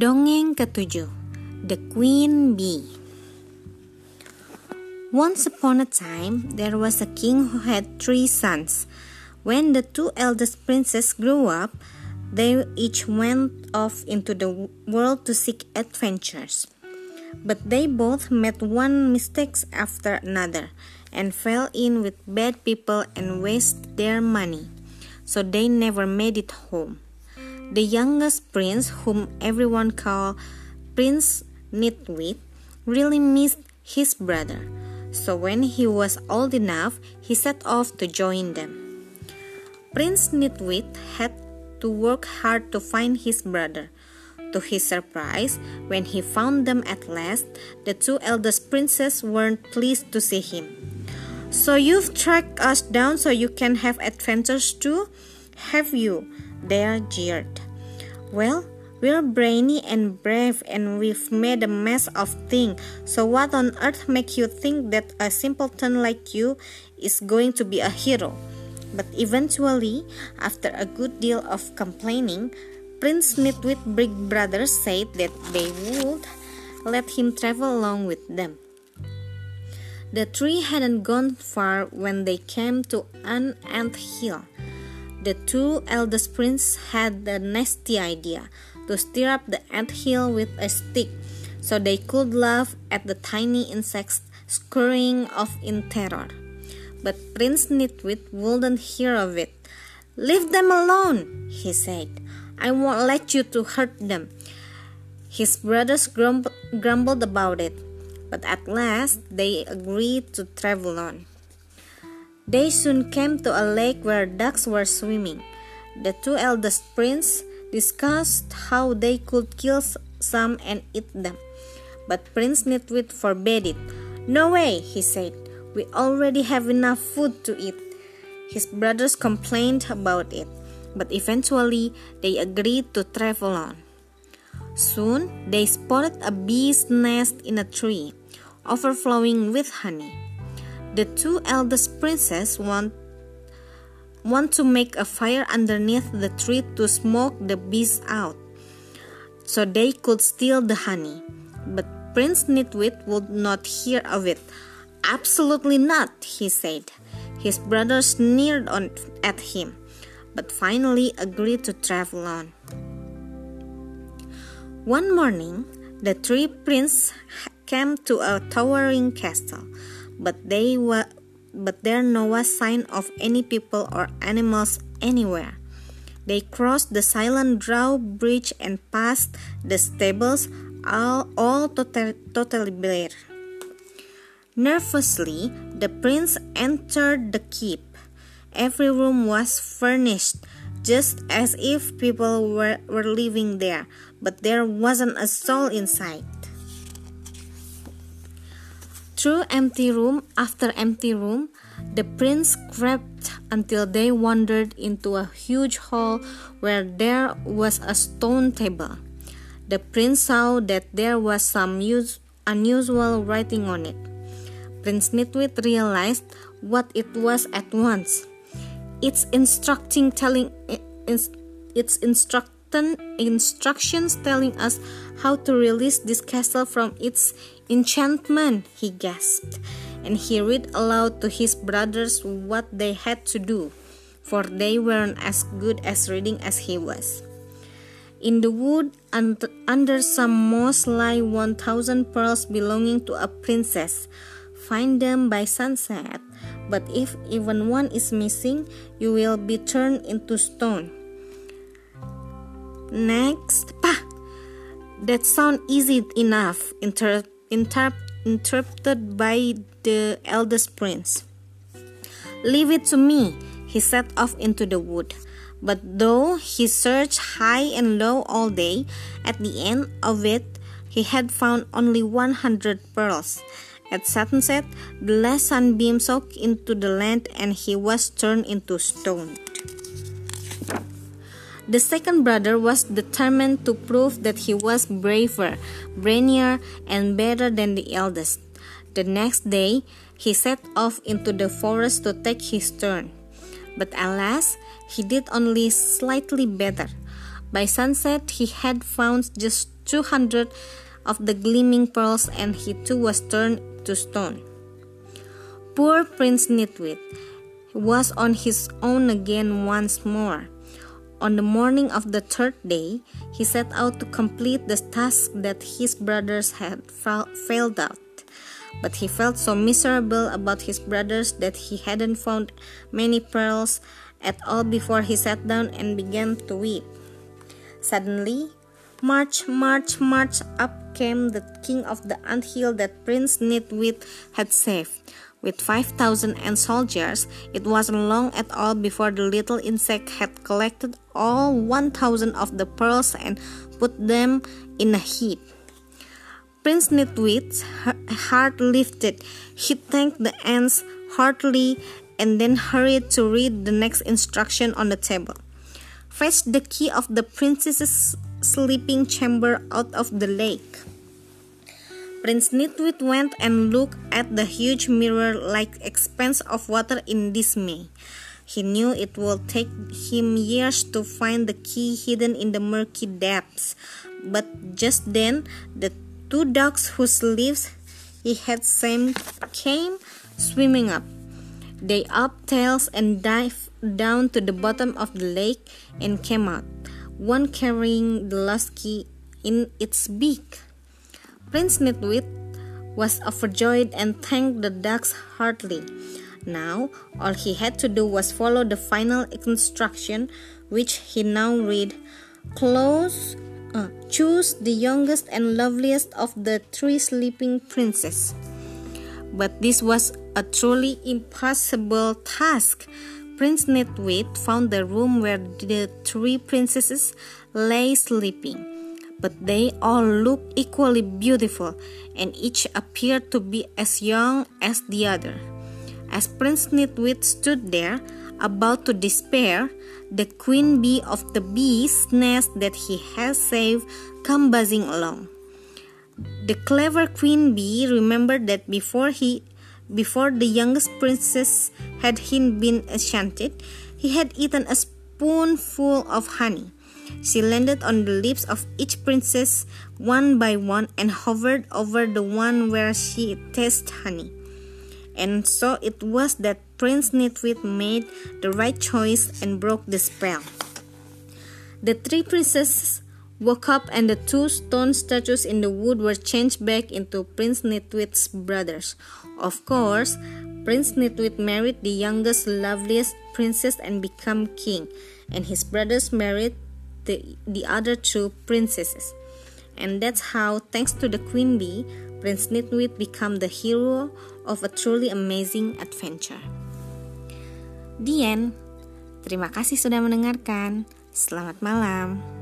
Dongeng ketujuh The Queen Bee Once upon a time, there was a king who had three sons. When the two eldest princes grew up, they each went off into the world to seek adventures. But they both made one mistake after another and fell in with bad people and wasted their money. So they never made it home. The youngest prince, whom everyone called Prince Nitwit, really missed his brother. So when he was old enough, he set off to join them. Prince Nitwit had to work hard to find his brother. To his surprise, when he found them at last, the two eldest princes weren't pleased to see him. So you've tracked us down so you can have adventures too? Have you? They jeered. Well, we're brainy and brave and we've made a mess of things. So what on earth makes you think that a simpleton like you is going to be a hero? But eventually, after a good deal of complaining, Prince Nitwit Big Brother said that they would let him travel along with them. The three hadn't gone far when they came to an ant hill. The two eldest princes had the nasty idea to stir up the ant hill with a stick so they could laugh at the tiny insects scurrying off in terror. But Prince Nitwit wouldn't hear of it. Leave them alone, he said. I won't let you to hurt them. His brothers grumbled about it, but at last they agreed to travel on. They soon came to a lake where ducks were swimming. The two eldest princes discussed how they could kill some and eat them. But Prince Nitwit forbade it. No way, he said. We already have enough food to eat. His brothers complained about it, but eventually they agreed to travel on. Soon they spotted a bee's nest in a tree, overflowing with honey. The two eldest princes want want to make a fire underneath the tree to smoke the bees out so they could steal the honey. But Prince Nitwit would not hear of it. Absolutely not, he said. His brothers sneered on, at him, but finally agreed to travel on. One morning, the three princes came to a towering castle but they were but there no sign of any people or animals anywhere. They crossed the silent drawbridge and passed the stables, all, all total, totally bare. Nervously, the prince entered the keep. Every room was furnished, just as if people were, were living there, but there wasn't a soul inside. Through empty room after empty room, the prince crept until they wandered into a huge hall where there was a stone table. The prince saw that there was some unusual writing on it. Prince Nitwit realized what it was at once. It's instructing telling it's instruct instructions telling us how to release this castle from its enchantment, he gasped, and he read aloud to his brothers what they had to do, for they weren't as good as reading as he was. In the wood under some moss lie 1000 pearls belonging to a princess. Find them by sunset, but if even one is missing, you will be turned into stone. Next, pa. That sound easy enough, inter- inter- interrupted by the eldest prince. Leave it to me, he set off into the wood. But though he searched high and low all day, at the end of it he had found only 100 pearls. At sunset, the last sunbeam soaked into the land and he was turned into stone. The second brother was determined to prove that he was braver, brainier, and better than the eldest. The next day, he set off into the forest to take his turn. But alas, he did only slightly better. By sunset, he had found just 200 of the gleaming pearls, and he too was turned to stone. Poor Prince Nitwit was on his own again once more. On the morning of the third day, he set out to complete the task that his brothers had failed at. But he felt so miserable about his brothers that he hadn't found many pearls at all before he sat down and began to weep. Suddenly, march, march, march, up came the king of the ant hill that Prince Nitwit had saved. With 5,000 ant soldiers, it wasn't long at all before the little insect had collected all 1,000 of the pearls and put them in a heap. Prince Nitwit's heart lifted. He thanked the ants heartily and then hurried to read the next instruction on the table. Fetch the key of the princess's sleeping chamber out of the lake. Prince Nitwit went and looked at the huge mirror-like expanse of water in dismay. He knew it would take him years to find the key hidden in the murky depths, but just then the two ducks whose lives he had saved came swimming up. They up tails and dived down to the bottom of the lake and came out, one carrying the lost key in its beak. Prince Nitwit was overjoyed and thanked the ducks heartily. Now, all he had to do was follow the final instruction, which he now read Close, uh, choose the youngest and loveliest of the three sleeping princes. But this was a truly impossible task. Prince Nitwit found the room where the three princesses lay sleeping, but they all looked equally beautiful, and each appeared to be as young as the other. As Prince Nitwit stood there, about to despair, the queen bee of the bee's nest that he had saved came buzzing along. The clever queen bee remembered that before he before the youngest princess had been enchanted, he had eaten a spoonful of honey. She landed on the lips of each princess one by one and hovered over the one where she tasted honey. And so it was that Prince Nitwit made the right choice and broke the spell. The three princesses woke up and the two stone statues in the wood were changed back into Prince Nitwit's brothers. Of course, Prince Nitwit married the youngest, loveliest princess and became king, and his brothers married the, the other two princesses. And that's how, thanks to the queen bee, Prince Nitwit became the hero of a truly amazing adventure. The end. Terima kasih sudah mendengarkan. Selamat malam.